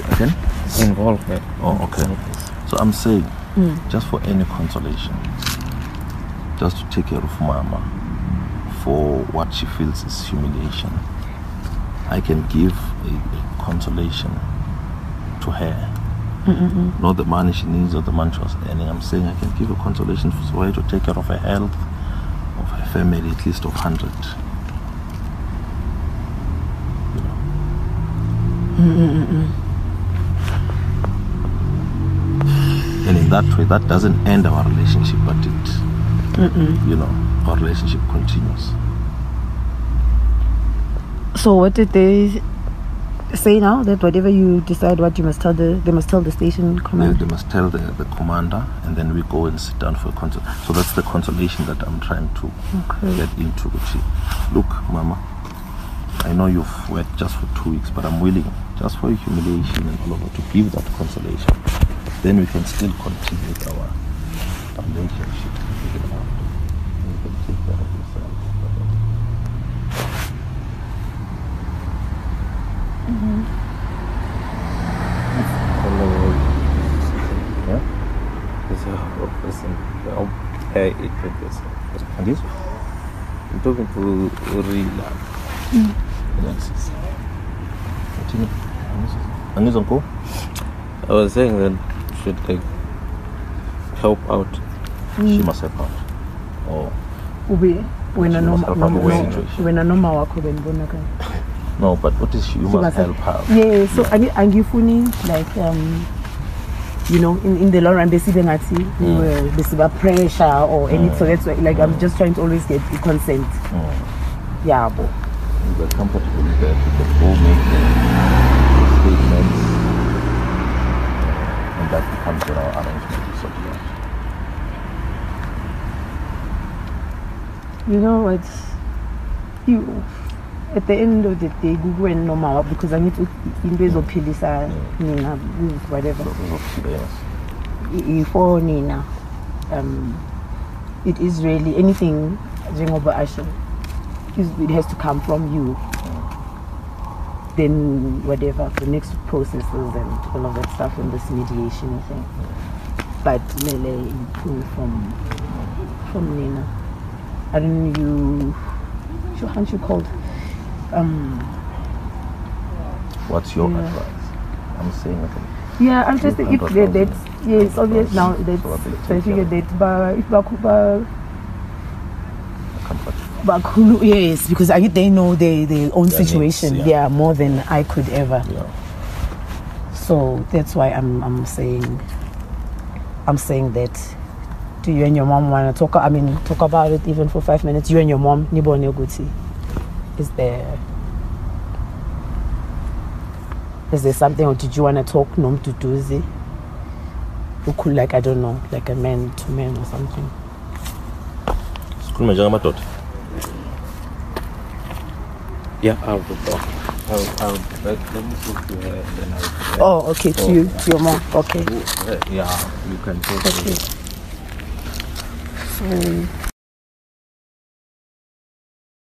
again? involvement. Oh, okay. So I'm saying, hmm. just for any consolation, just to take care of Mama for what she feels is humiliation, I can give a, a consolation to her. Not the money she needs or the money she was earning. I'm saying I can give a consolation for her to take care of her health, of her family, at least of 100. You that way, that doesn't end our relationship, but it, you know, our relationship continues. So what did they say now? That whatever you decide, what you must tell the they must tell the station commander. they must tell the, the commander, and then we go and sit down for a consol. So that's the consolation that I'm trying to Okay. get into. Gucci. Look, Mama, I know you've worked just for two weeks, but I'm willing, just for your humiliation and all of that, to give that consolation. Then we can still continue with our relationship. You know, and you can take care of yourself. Mm-hmm. Yeah? Is a person. I'll pay it with this. And this? I'm talking to Rila. Mm. Yes. Continue. Angizwa nko? I was saying that should like help out. She must help out. Oh. Ube wena She must noma help noma- out with noma- situation. wena noma wakho benibona. No, but what is she? You She must help out. Yeah, so angi- angifuni like um you know in, in the long run besibe ngathi Mm. besiba pressure or anything so that's why like I'm just trying to always get the consent. Mm. Yabo. We're comfortable with that. We can all make the statements. Uh, that becomes you know, arrangement. So, yeah. You know what? You at the end of the day noma wa- because angithi into ezophilisa nina with whatever So, so, yes. i- i- for nina um it is really anything njengoba asho it has to come from you then whatever the next processes and all of that stuff and this mediation thing but mele improve from from nina i don't know you sure aren't you called um What's your Yeah. advice? I'm saying okay. Yeah, I'm just if that, that's yeah, it's obvious now So that what they so I take figure care that but if bakuba Comfort. bakulu yes because I they know their their own Their needs, situation yeah. yeah. more than I could ever Yeah. so that's why I'm I'm saying I'm saying that do you and your mom want to talk I mean talk about it even for five minutes you and your mom nibone ukuthi is there is there something or did you want to talk nomduduzi who could like I don't know like a man to man or something Sikhulume njengamadoda. Yeah, I'll go back. I'll, I'll, let, let me talk to her and then I'll. oh okay to you to your mom okay Yeah, you can talk to okay her. so